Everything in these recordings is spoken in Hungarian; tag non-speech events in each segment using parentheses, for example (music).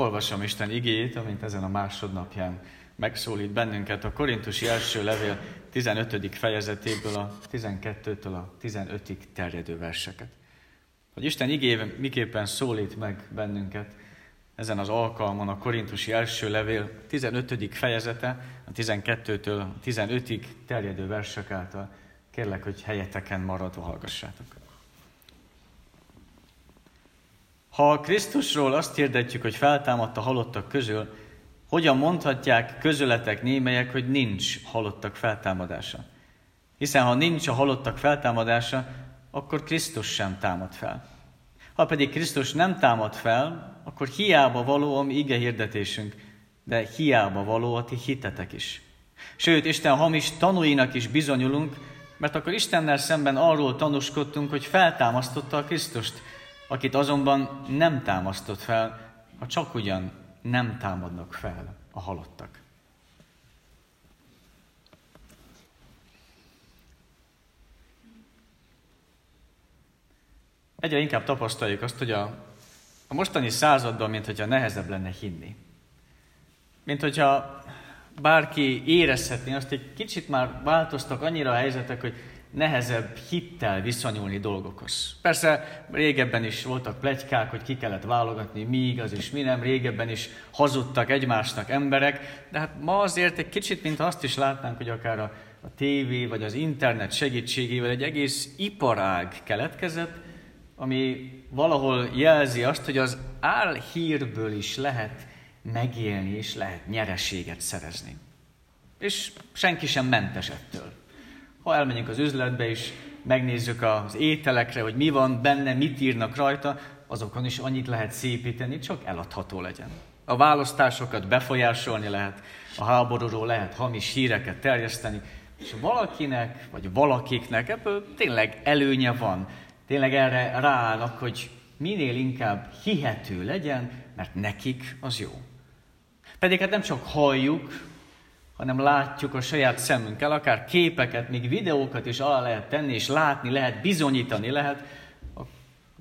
Olvasom Isten igéjét, amint ezen a másodnapján megszólít bennünket a Korintusi első levél 15. fejezetéből a 12-től a 15-ig terjedő verseket. Hogy Isten igéje miképpen szólít meg bennünket ezen az alkalmon a Korintusi első levél 15. fejezete, a 12-től a 15-ig terjedő versek által. Kérlek, hogy helyeteken maradva hallgassátok. Ha Krisztusról azt hirdetjük, hogy feltámadt a halottak közül, hogyan mondhatják közöletek némelyek, hogy nincs halottak feltámadása? Hiszen ha nincs a halottak feltámadása, akkor Krisztus sem támad fel. Ha pedig Krisztus nem támad fel, akkor hiába való a mi ige hirdetésünk, de hiába való a ti hitetek is. Sőt, Isten hamis tanúinak is bizonyulunk, mert akkor Istennel szemben arról tanúskodtunk, hogy feltámasztotta a Krisztust, akit azonban nem támasztott fel, ha csak ugyan nem támadnak fel a halottak. Egyre inkább tapasztaljuk azt, hogy a, a mostani században, mint hogyha nehezebb lenne hinni. Mint hogyha bárki érezhetné azt, hogy kicsit már változtak annyira a helyzetek, hogy nehezebb hittel viszonyulni dolgokhoz. Persze régebben is voltak plegykák, hogy ki kellett válogatni, mi igaz és mi nem, régebben is hazudtak egymásnak emberek, de hát ma azért egy kicsit, mint azt is látnánk, hogy akár a, a tévé vagy az internet segítségével egy egész iparág keletkezett, ami valahol jelzi azt, hogy az álhírből is lehet megélni, és lehet nyereséget szerezni. És senki sem mentes ettől. Ha elmegyünk az üzletbe is, megnézzük az ételekre, hogy mi van benne, mit írnak rajta, azokon is annyit lehet szépíteni, csak eladható legyen. A választásokat befolyásolni lehet, a háborúról lehet hamis híreket terjeszteni, és valakinek, vagy valakiknek ebből tényleg előnye van. Tényleg erre ráállnak, hogy minél inkább hihető legyen, mert nekik az jó. Pedig hát nem csak halljuk, hanem látjuk a saját szemünkkel, akár képeket, még videókat is alá lehet tenni, és látni lehet, bizonyítani lehet. Az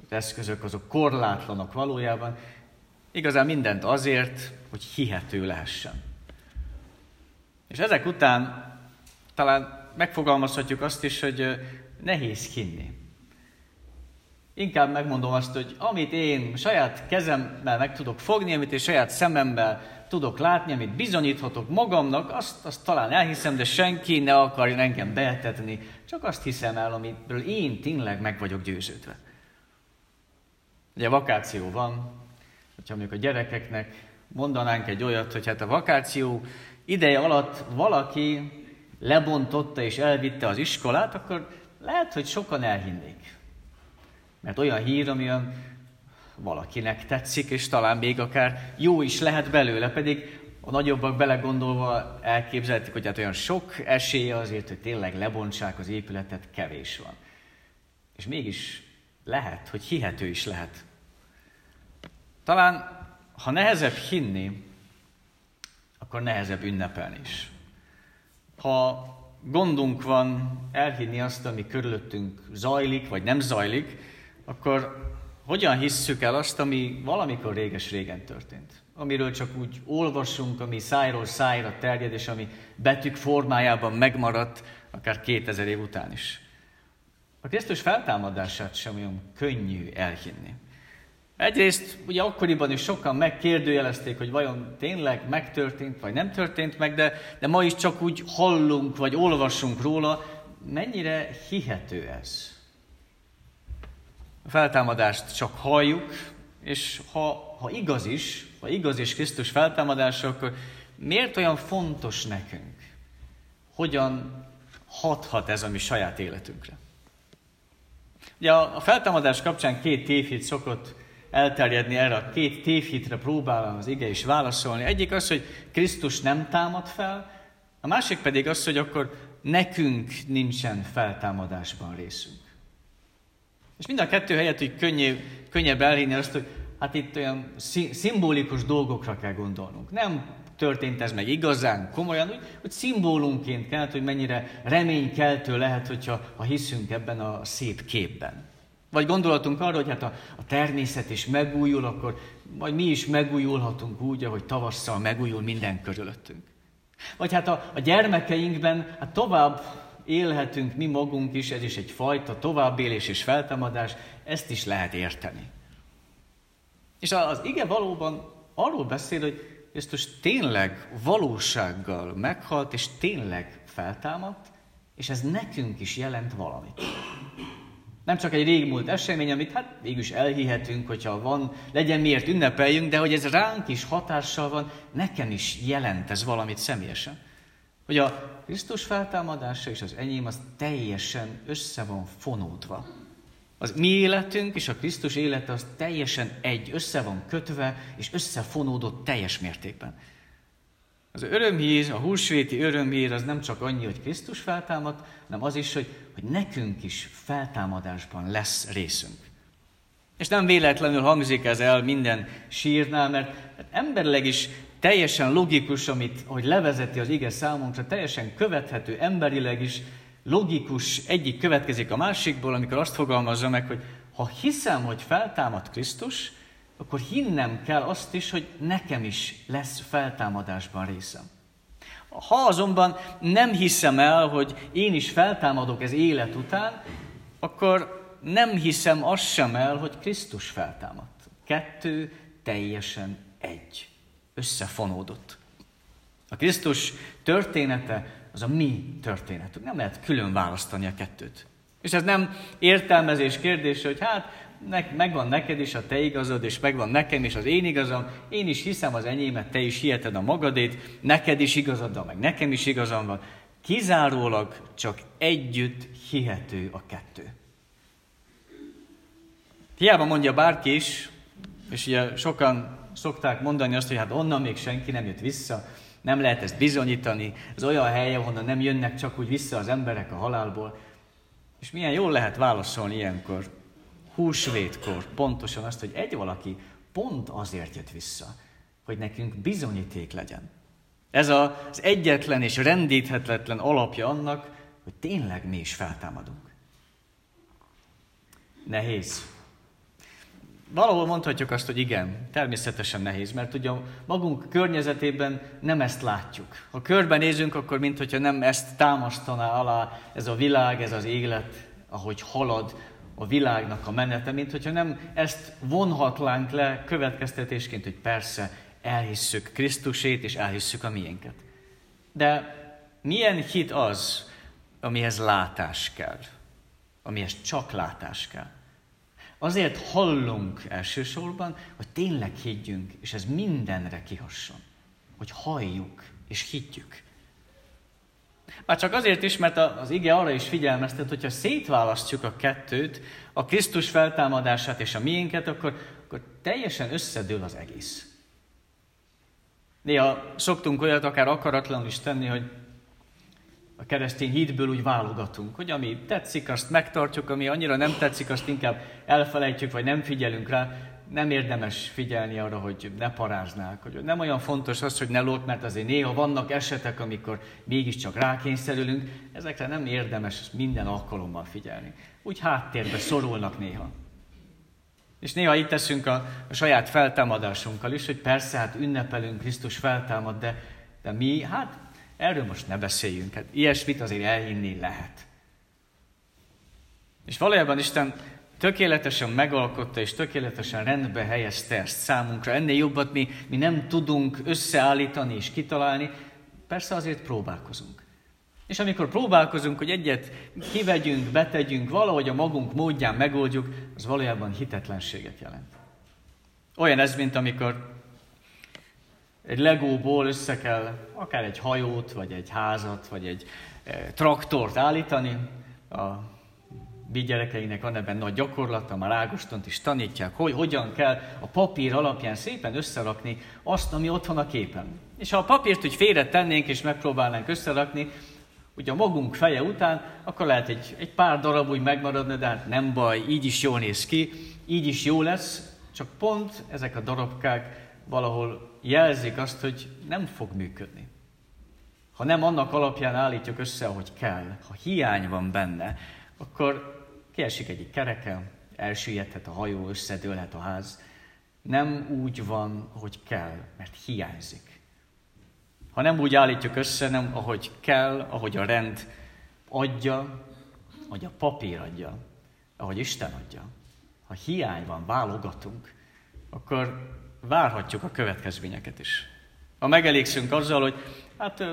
eszközök azok korlátlanok valójában. Igazán mindent azért, hogy hihető lehessen. És ezek után talán megfogalmazhatjuk azt is, hogy nehéz hinni. Inkább megmondom azt, hogy amit én saját kezemmel meg tudok fogni, amit én saját szememmel tudok látni, amit bizonyíthatok magamnak, azt, azt talán elhiszem, de senki ne akarjon engem beetetni, csak azt hiszem el, amitől én tényleg meg vagyok győződve. Ugye vakáció van, hogyha mondjuk a gyerekeknek mondanánk egy olyat, hogy hát a vakáció ideje alatt valaki lebontotta és elvitte az iskolát, akkor lehet, hogy sokan elhinnék. Mert olyan hír, ami olyan valakinek tetszik, és talán még akár jó is lehet belőle, pedig a nagyobbak belegondolva elképzelhetik, hogy hát olyan sok esélye azért, hogy tényleg lebontsák az épületet, kevés van. És mégis lehet, hogy hihető is lehet. Talán, ha nehezebb hinni, akkor nehezebb ünnepelni is. Ha gondunk van elhinni azt, ami körülöttünk zajlik, vagy nem zajlik, akkor hogyan hisszük el azt, ami valamikor réges-régen történt? Amiről csak úgy olvasunk, ami szájról szájra terjed, és ami betűk formájában megmaradt, akár 2000 év után is. A Krisztus feltámadását sem olyan könnyű elhinni. Egyrészt ugye akkoriban is sokan megkérdőjelezték, hogy vajon tényleg megtörtént, vagy nem történt meg, de, de ma is csak úgy hallunk, vagy olvasunk róla, mennyire hihető ez. A feltámadást csak halljuk, és ha, ha igaz is, ha igaz is Krisztus feltámadása, akkor miért olyan fontos nekünk? Hogyan hathat ez a mi saját életünkre? Ugye a feltámadás kapcsán két tévhit szokott elterjedni erre a két tévhitre próbálom az ige is válaszolni. Egyik az, hogy Krisztus nem támad fel, a másik pedig az, hogy akkor nekünk nincsen feltámadásban részünk. És mind a kettő helyett, hogy könnyebb, könnyebb elhinni azt, hogy hát itt olyan szimbolikus dolgokra kell gondolnunk. Nem történt ez meg igazán, komolyan, úgy, hogy szimbólumként kell, hogy mennyire reménykeltő lehet, hogyha ha hiszünk ebben a szép képben. Vagy gondolatunk arra, hogy hát a, a természet is megújul, akkor majd mi is megújulhatunk úgy, ahogy tavasszal megújul minden körülöttünk. Vagy hát a, a gyermekeinkben hát tovább élhetünk mi magunk is, ez is egy fajta továbbélés és feltámadás, ezt is lehet érteni. És az ige valóban arról beszél, hogy Krisztus tényleg valósággal meghalt, és tényleg feltámadt, és ez nekünk is jelent valamit. Nem csak egy régmúlt esemény, amit hát is elhihetünk, hogyha van, legyen miért ünnepeljünk, de hogy ez ránk is hatással van, nekem is jelent ez valamit személyesen. Hogy a Krisztus feltámadása és az enyém az teljesen össze van fonódva. Az mi életünk és a Krisztus élete az teljesen egy, össze van kötve és összefonódott teljes mértékben. Az örömhír, a húsvéti örömhír az nem csak annyi, hogy Krisztus feltámad, hanem az is, hogy, hogy nekünk is feltámadásban lesz részünk. És nem véletlenül hangzik ez el minden sírnál, mert emberleg is teljesen logikus, amit, hogy levezeti az ige számunkra, teljesen követhető emberileg is, logikus, egyik következik a másikból, amikor azt fogalmazza meg, hogy ha hiszem, hogy feltámad Krisztus, akkor hinnem kell azt is, hogy nekem is lesz feltámadásban részem. Ha azonban nem hiszem el, hogy én is feltámadok ez élet után, akkor nem hiszem azt sem el, hogy Krisztus feltámadt. Kettő teljesen egy, összefonódott. A Krisztus története az a mi történetünk. Nem lehet külön választani a kettőt. És ez nem értelmezés kérdése, hogy hát megvan neked is a te igazad, és megvan nekem is az én igazam, én is hiszem az enyémet, te is hiheted a magadét, neked is igazad van, meg nekem is igazam van. Kizárólag csak együtt hihető a kettő. Hiába mondja bárki is, és ugye sokan szokták mondani azt, hogy hát onnan még senki nem jött vissza, nem lehet ezt bizonyítani, ez olyan hely, ahonnan nem jönnek csak úgy vissza az emberek a halálból. És milyen jól lehet válaszolni ilyenkor, húsvétkor, pontosan azt, hogy egy valaki pont azért jött vissza, hogy nekünk bizonyíték legyen. Ez az egyetlen és rendíthetetlen alapja annak, hogy tényleg mi is feltámadunk. Nehéz valahol mondhatjuk azt, hogy igen, természetesen nehéz, mert ugye magunk környezetében nem ezt látjuk. Ha körben nézünk, akkor mintha nem ezt támasztaná alá ez a világ, ez az élet, ahogy halad a világnak a menete, mint hogyha nem ezt vonhatlánk le következtetésként, hogy persze elhisszük Krisztusét, és elhisszük a miénket. De milyen hit az, amihez látás kell, amihez csak látás kell? Azért hallunk elsősorban, hogy tényleg higgyünk, és ez mindenre kihasson. Hogy halljuk és higgyük. Már csak azért is, mert az ige arra is figyelmeztet, hogyha szétválasztjuk a kettőt, a Krisztus feltámadását és a miénket, akkor, akkor teljesen összedől az egész. Néha szoktunk olyat akár akaratlanul is tenni, hogy a keresztény hitből úgy válogatunk, hogy ami tetszik, azt megtartjuk, ami annyira nem tetszik, azt inkább elfelejtjük, vagy nem figyelünk rá. Nem érdemes figyelni arra, hogy ne paráznák, hogy nem olyan fontos az, hogy ne lót, mert azért néha vannak esetek, amikor mégiscsak rákényszerülünk, ezekre nem érdemes minden alkalommal figyelni. Úgy háttérbe szorulnak néha. És néha itt teszünk a, a saját feltámadásunkkal is, hogy persze, hát ünnepelünk, Krisztus feltámad, de, de mi, hát Erről most ne beszéljünk, hát ilyesmit azért elhinni lehet. És valójában Isten tökéletesen megalkotta és tökéletesen rendbe helyezte ezt számunkra. Ennél jobbat mi, mi nem tudunk összeállítani és kitalálni, persze azért próbálkozunk. És amikor próbálkozunk, hogy egyet kivegyünk, betegyünk, valahogy a magunk módján megoldjuk, az valójában hitetlenséget jelent. Olyan ez, mint amikor egy legóból össze kell akár egy hajót, vagy egy házat, vagy egy e, traktort állítani. A mi gyerekeinek van ebben nagy gyakorlata, már Ágostont is tanítják, hogy hogyan kell a papír alapján szépen összerakni azt, ami ott van a képen. És ha a papírt úgy félre tennénk és megpróbálnánk összerakni, ugye a magunk feje után, akkor lehet egy, egy pár darab úgy megmaradni, de hát nem baj, így is jól néz ki, így is jó lesz, csak pont ezek a darabkák valahol jelzik azt, hogy nem fog működni. Ha nem annak alapján állítjuk össze, ahogy kell, ha hiány van benne, akkor kiesik egyik kereke, elsüllyedhet a hajó, összedőlhet a ház. Nem úgy van, hogy kell, mert hiányzik. Ha nem úgy állítjuk össze, nem ahogy kell, ahogy a rend adja, ahogy a papír adja, ahogy Isten adja. Ha hiány van, válogatunk, akkor várhatjuk a következményeket is. Ha megelégszünk azzal, hogy hát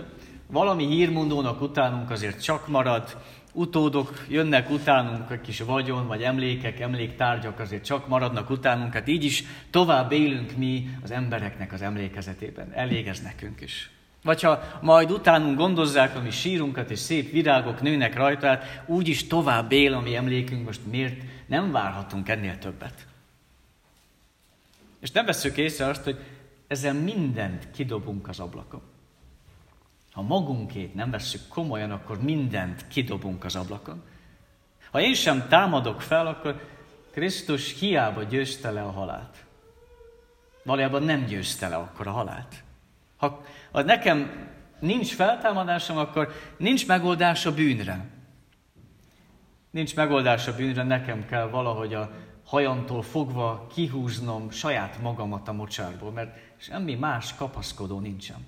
valami hírmondónak utánunk azért csak marad, utódok jönnek utánunk, egy kis vagyon, vagy emlékek, emléktárgyak azért csak maradnak utánunk, hát így is tovább élünk mi az embereknek az emlékezetében. Elég ez nekünk is. Vagy ha majd utánunk gondozzák a mi sírunkat, és szép virágok nőnek rajta, hát úgy is tovább él a mi emlékünk, most miért nem várhatunk ennél többet? És nem veszük észre azt, hogy ezzel mindent kidobunk az ablakon. Ha magunkét nem vesszük komolyan, akkor mindent kidobunk az ablakon. Ha én sem támadok fel, akkor Krisztus hiába győzte le a halált. Valójában nem győzte le akkor a halált. Ha, ha nekem nincs feltámadásom, akkor nincs megoldás a bűnre. Nincs megoldás a bűnre, nekem kell valahogy a hajamtól fogva kihúznom saját magamat a mocsárból, mert semmi más kapaszkodó nincsen.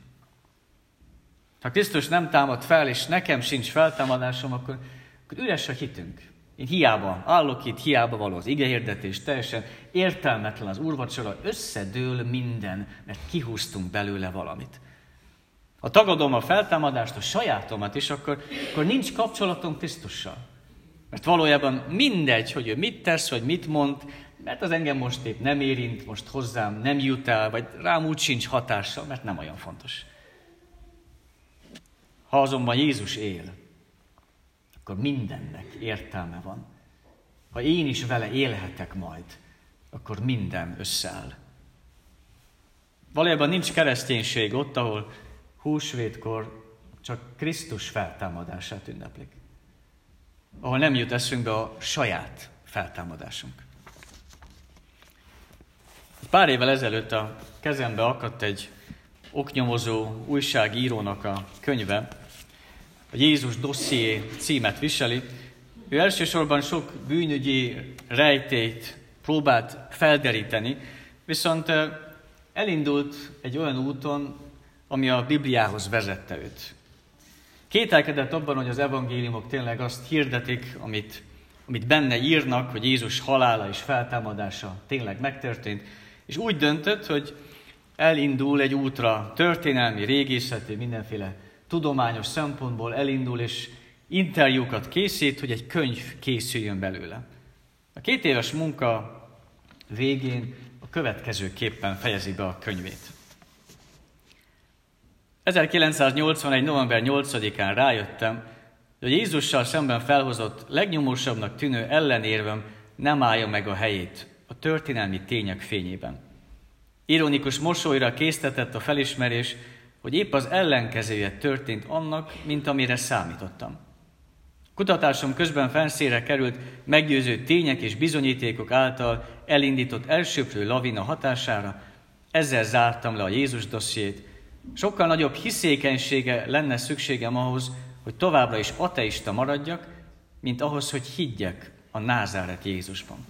Ha Krisztus nem támad fel, és nekem sincs feltámadásom, akkor, akkor üres a hitünk. Én hiába állok itt, hiába való az igehirdetés, teljesen értelmetlen az úrvacsora, összedől minden, mert kihúztunk belőle valamit. Ha tagadom a feltámadást, a sajátomat is, akkor, akkor nincs kapcsolatom Krisztussal. Mert valójában mindegy, hogy ő mit tesz, vagy mit mond, mert az engem most épp nem érint, most hozzám nem jut el, vagy rám úgy sincs hatással, mert nem olyan fontos. Ha azonban Jézus él, akkor mindennek értelme van. Ha én is vele élhetek majd, akkor minden összeáll. Valójában nincs kereszténység ott, ahol húsvétkor csak Krisztus feltámadását ünneplik. Ahol nem jut eszünkbe a saját feltámadásunk. Pár évvel ezelőtt a kezembe akadt egy oknyomozó újságírónak a könyve, a Jézus dosszié címet viseli. Ő elsősorban sok bűnügyi rejtét próbált felderíteni, viszont elindult egy olyan úton, ami a Bibliához vezette őt. Kételkedett abban, hogy az evangéliumok tényleg azt hirdetik, amit, amit benne írnak, hogy Jézus halála és feltámadása tényleg megtörtént, és úgy döntött, hogy elindul egy útra, történelmi, régészeti, mindenféle tudományos szempontból elindul, és interjúkat készít, hogy egy könyv készüljön belőle. A két éves munka végén a következőképpen fejezi be a könyvét. 1981. november 8-án rájöttem, hogy Jézussal szemben felhozott legnyomósabbnak tűnő ellenérvem nem állja meg a helyét a történelmi tények fényében. Ironikus mosolyra késztetett a felismerés, hogy épp az ellenkezője történt annak, mint amire számítottam. Kutatásom közben fenszére került meggyőző tények és bizonyítékok által elindított elsőprő lavina hatására, ezzel zártam le a Jézus dossziét. Sokkal nagyobb hiszékenysége lenne szükségem ahhoz, hogy továbbra is ateista maradjak, mint ahhoz, hogy higgyek a názáret Jézusban.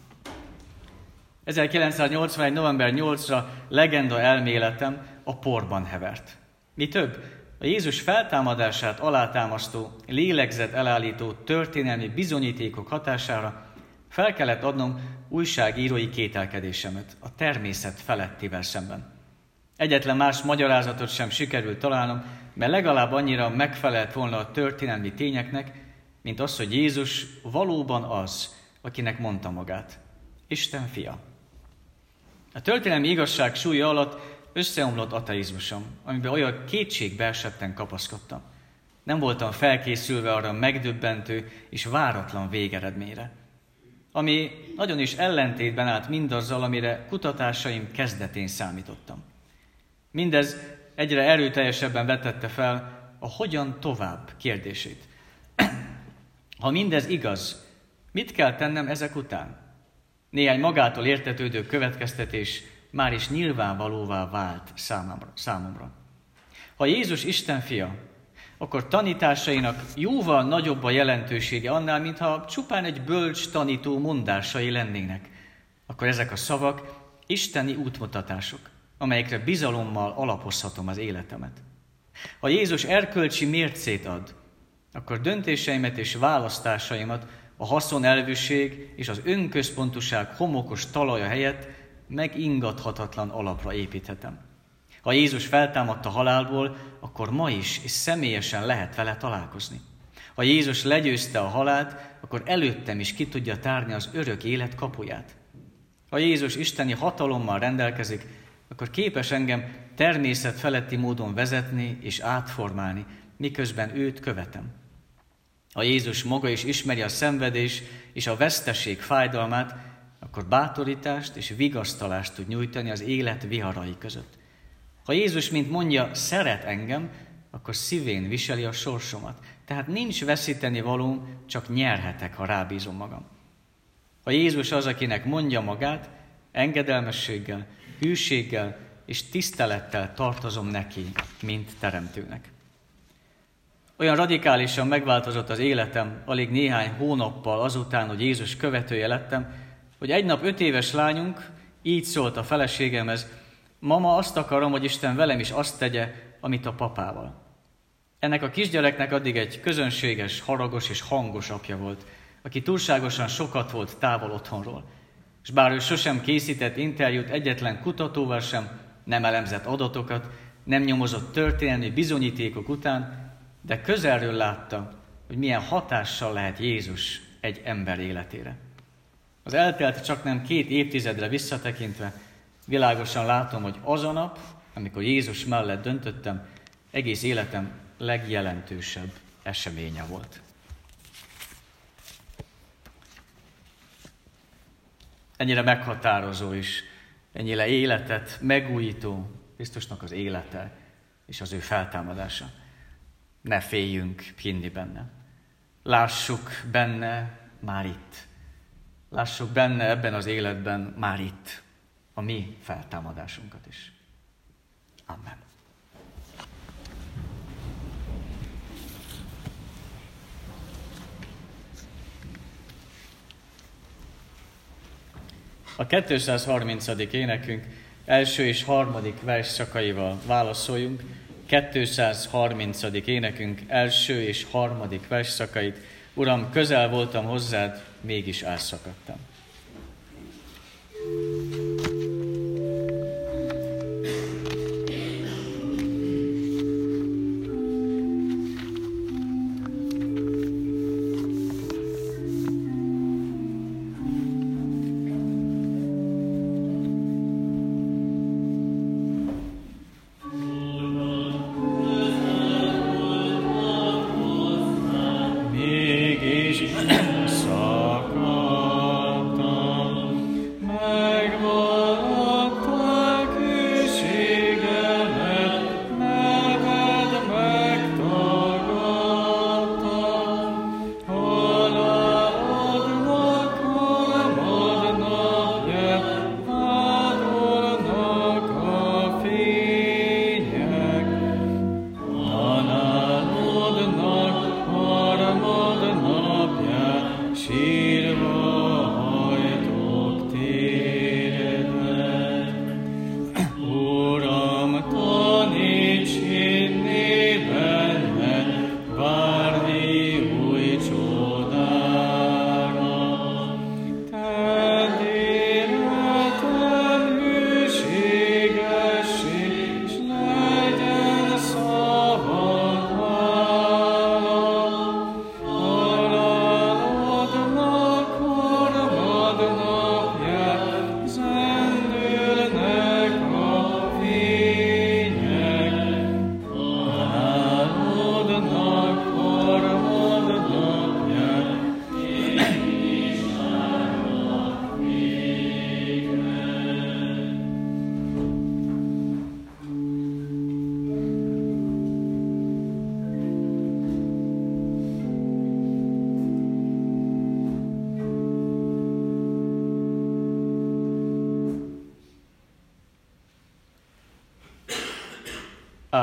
1981. november 8-ra legenda elméletem a porban hevert. Mi több, a Jézus feltámadását alátámasztó, lélegzet elállító történelmi bizonyítékok hatására fel kellett adnom újságírói kételkedésemet a természet felettivel szemben. Egyetlen más magyarázatot sem sikerült találnom, mert legalább annyira megfelelt volna a történelmi tényeknek, mint az, hogy Jézus valóban az, akinek mondta magát. Isten fia. A történelmi igazság súlya alatt összeomlott ateizmusom, amiben olyan kétségbe esetten kapaszkodtam. Nem voltam felkészülve arra megdöbbentő és váratlan végeredményre, ami nagyon is ellentétben állt mindazzal, amire kutatásaim kezdetén számítottam. Mindez egyre erőteljesebben vetette fel a hogyan tovább kérdését. (clears throat) Ha mindez igaz, mit kell tennem ezek után? Néhány magától értetődő következtetés már is nyilvánvalóvá vált számomra. számomra. Ha Jézus Isten fia, akkor tanításainak jóval nagyobb a jelentősége annál, mintha csupán egy bölcs tanító mondásai lennének. Akkor ezek a szavak isteni útmutatások, amelyekre bizalommal alapozhatom az életemet. Ha Jézus erkölcsi mércét ad, akkor döntéseimet és választásaimat a haszonelvűség és az önközpontuság homokos talaja helyett megingathatatlan alapra építhetem. Ha Jézus feltámadt a halálból, akkor ma is és személyesen lehet vele találkozni. Ha Jézus legyőzte a halált, akkor előttem is ki tudja tárni az örök élet kapuját. Ha Jézus isteni hatalommal rendelkezik, akkor képes engem természet feletti módon vezetni és átformálni, miközben őt követem. Ha Jézus maga is ismeri a szenvedés és a veszteség fájdalmát, akkor bátorítást és vigasztalást tud nyújtani az élet viharai között. Ha Jézus, mint mondja, szeret engem, akkor szívén viseli a sorsomat. Tehát nincs veszíteni valóm, csak nyerhetek, ha rábízom magam. Ha Jézus az, akinek mondja magát, engedelmességgel, hűséggel és tisztelettel tartozom neki, mint teremtőnek. Olyan radikálisan megváltozott az életem alig néhány hónappal azután, hogy Jézus követője lettem, hogy egy nap öt éves lányunk így szólt a feleségemhez, Mama, azt akarom, hogy Isten velem is azt tegye, amit a papával. Ennek a kisgyereknek addig egy közönséges, haragos és hangos apja volt, aki túlságosan sokat volt távol otthonról. És bár ő sosem készített interjút egyetlen kutatóval sem, nem elemzett adatokat, nem nyomozott történelmi bizonyítékok után, de közelről látta, hogy milyen hatással lehet Jézus egy ember életére. Az eltelt csak nem két évtizedre visszatekintve, Világosan látom, hogy az a nap, amikor Jézus mellett döntöttem, egész életem legjelentősebb eseménye volt. Ennyire meghatározó is, ennyire életet megújító Krisztusnak az élete és az ő feltámadása. Ne féljünk hinni benne. Lássuk benne már itt. Lássuk benne ebben az életben már itt a mi feltámadásunkat is. Amen. A 230. énekünk első és harmadik versszakaival válaszoljunk. 230. énekünk első és harmadik versszakait. Uram, közel voltam hozzád, mégis elszakadtam.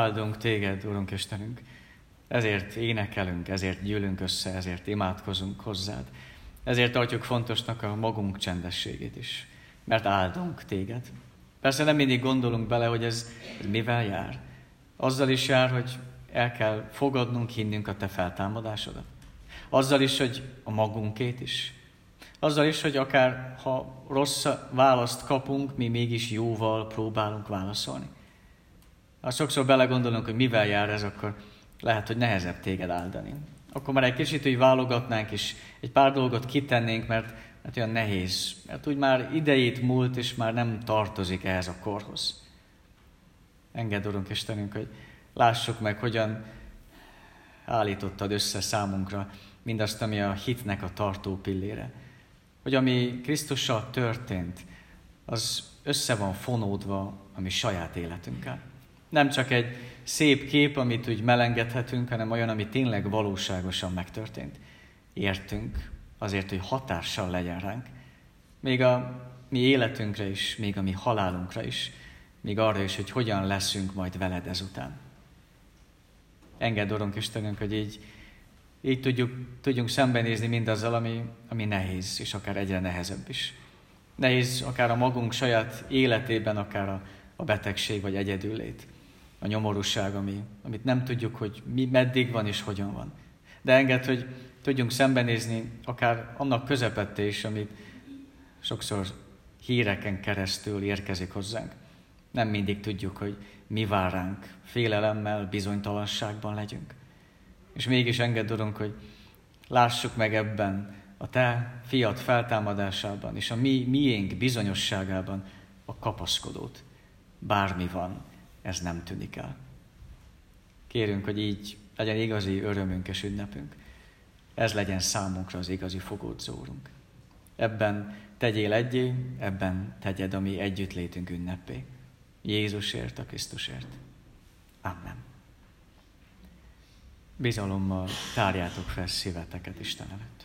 Áldunk téged, Urunk Istenünk, Ezért énekelünk, ezért gyűlünk össze, ezért imádkozunk hozzád. Ezért tartjuk fontosnak a magunk csendességét is, mert áldunk téged. Persze nem mindig gondolunk bele, hogy ez, ez mivel jár. Azzal is jár, hogy el kell fogadnunk, hinnünk a te feltámadásodat. Azzal is, hogy a magunkét is. Azzal is, hogy akár ha rossz választ kapunk, mi mégis jóval próbálunk válaszolni. Ha sokszor belegondolunk, hogy mivel jár ez, akkor lehet, hogy nehezebb téged áldani. Akkor már egy kicsit hogy válogatnánk, és egy pár dolgot kitennénk, mert, mert olyan nehéz. Mert úgy már idejét múlt, és már nem tartozik ehhez a korhoz. Engedd, Urunk Istenünk, hogy lássuk meg, hogyan állítottad össze számunkra mindazt, ami a hitnek a tartó pillére. Hogy ami Krisztussal történt, az össze van fonódva a mi saját életünkkel. Nem csak egy szép kép, amit úgy melengedhetünk, hanem olyan, ami tényleg valóságosan megtörtént. Értünk azért, hogy hatással legyen ránk. Még a mi életünkre is, még a mi halálunkra is, még arra is, hogy hogyan leszünk majd veled ezután. Engedd, Urunk Istenünk, hogy így, így tudjuk, tudjunk szembenézni mindazzal, ami, ami nehéz, és akár egyre nehezebb is. Nehéz akár a magunk saját életében, akár a, a betegség vagy egyedüllét a nyomorúság, ami, amit nem tudjuk, hogy mi, meddig van és hogyan van. De enged, hogy tudjunk szembenézni akár annak közepette is, amit sokszor híreken keresztül érkezik hozzánk. Nem mindig tudjuk, hogy mi vár ránk, félelemmel, bizonytalanságban legyünk. És mégis engedd, Urunk, hogy lássuk meg ebben a Te fiat feltámadásában és a mi miénk bizonyosságában a kapaszkodót. Bármi van, ez nem tűnik el. Kérünk, hogy így legyen igazi örömünk és ünnepünk. Ez legyen számunkra az igazi fogódzórunk. Ebben tegyél egyé, ebben tegyed a mi együttlétünk ünnepé. Jézusért, a Krisztusért. Amen. Bizalommal tárjátok fel szíveteket Isten előtt.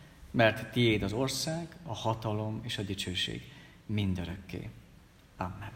mert tiéd az ország, a hatalom és a dicsőség mindörökké. Amen.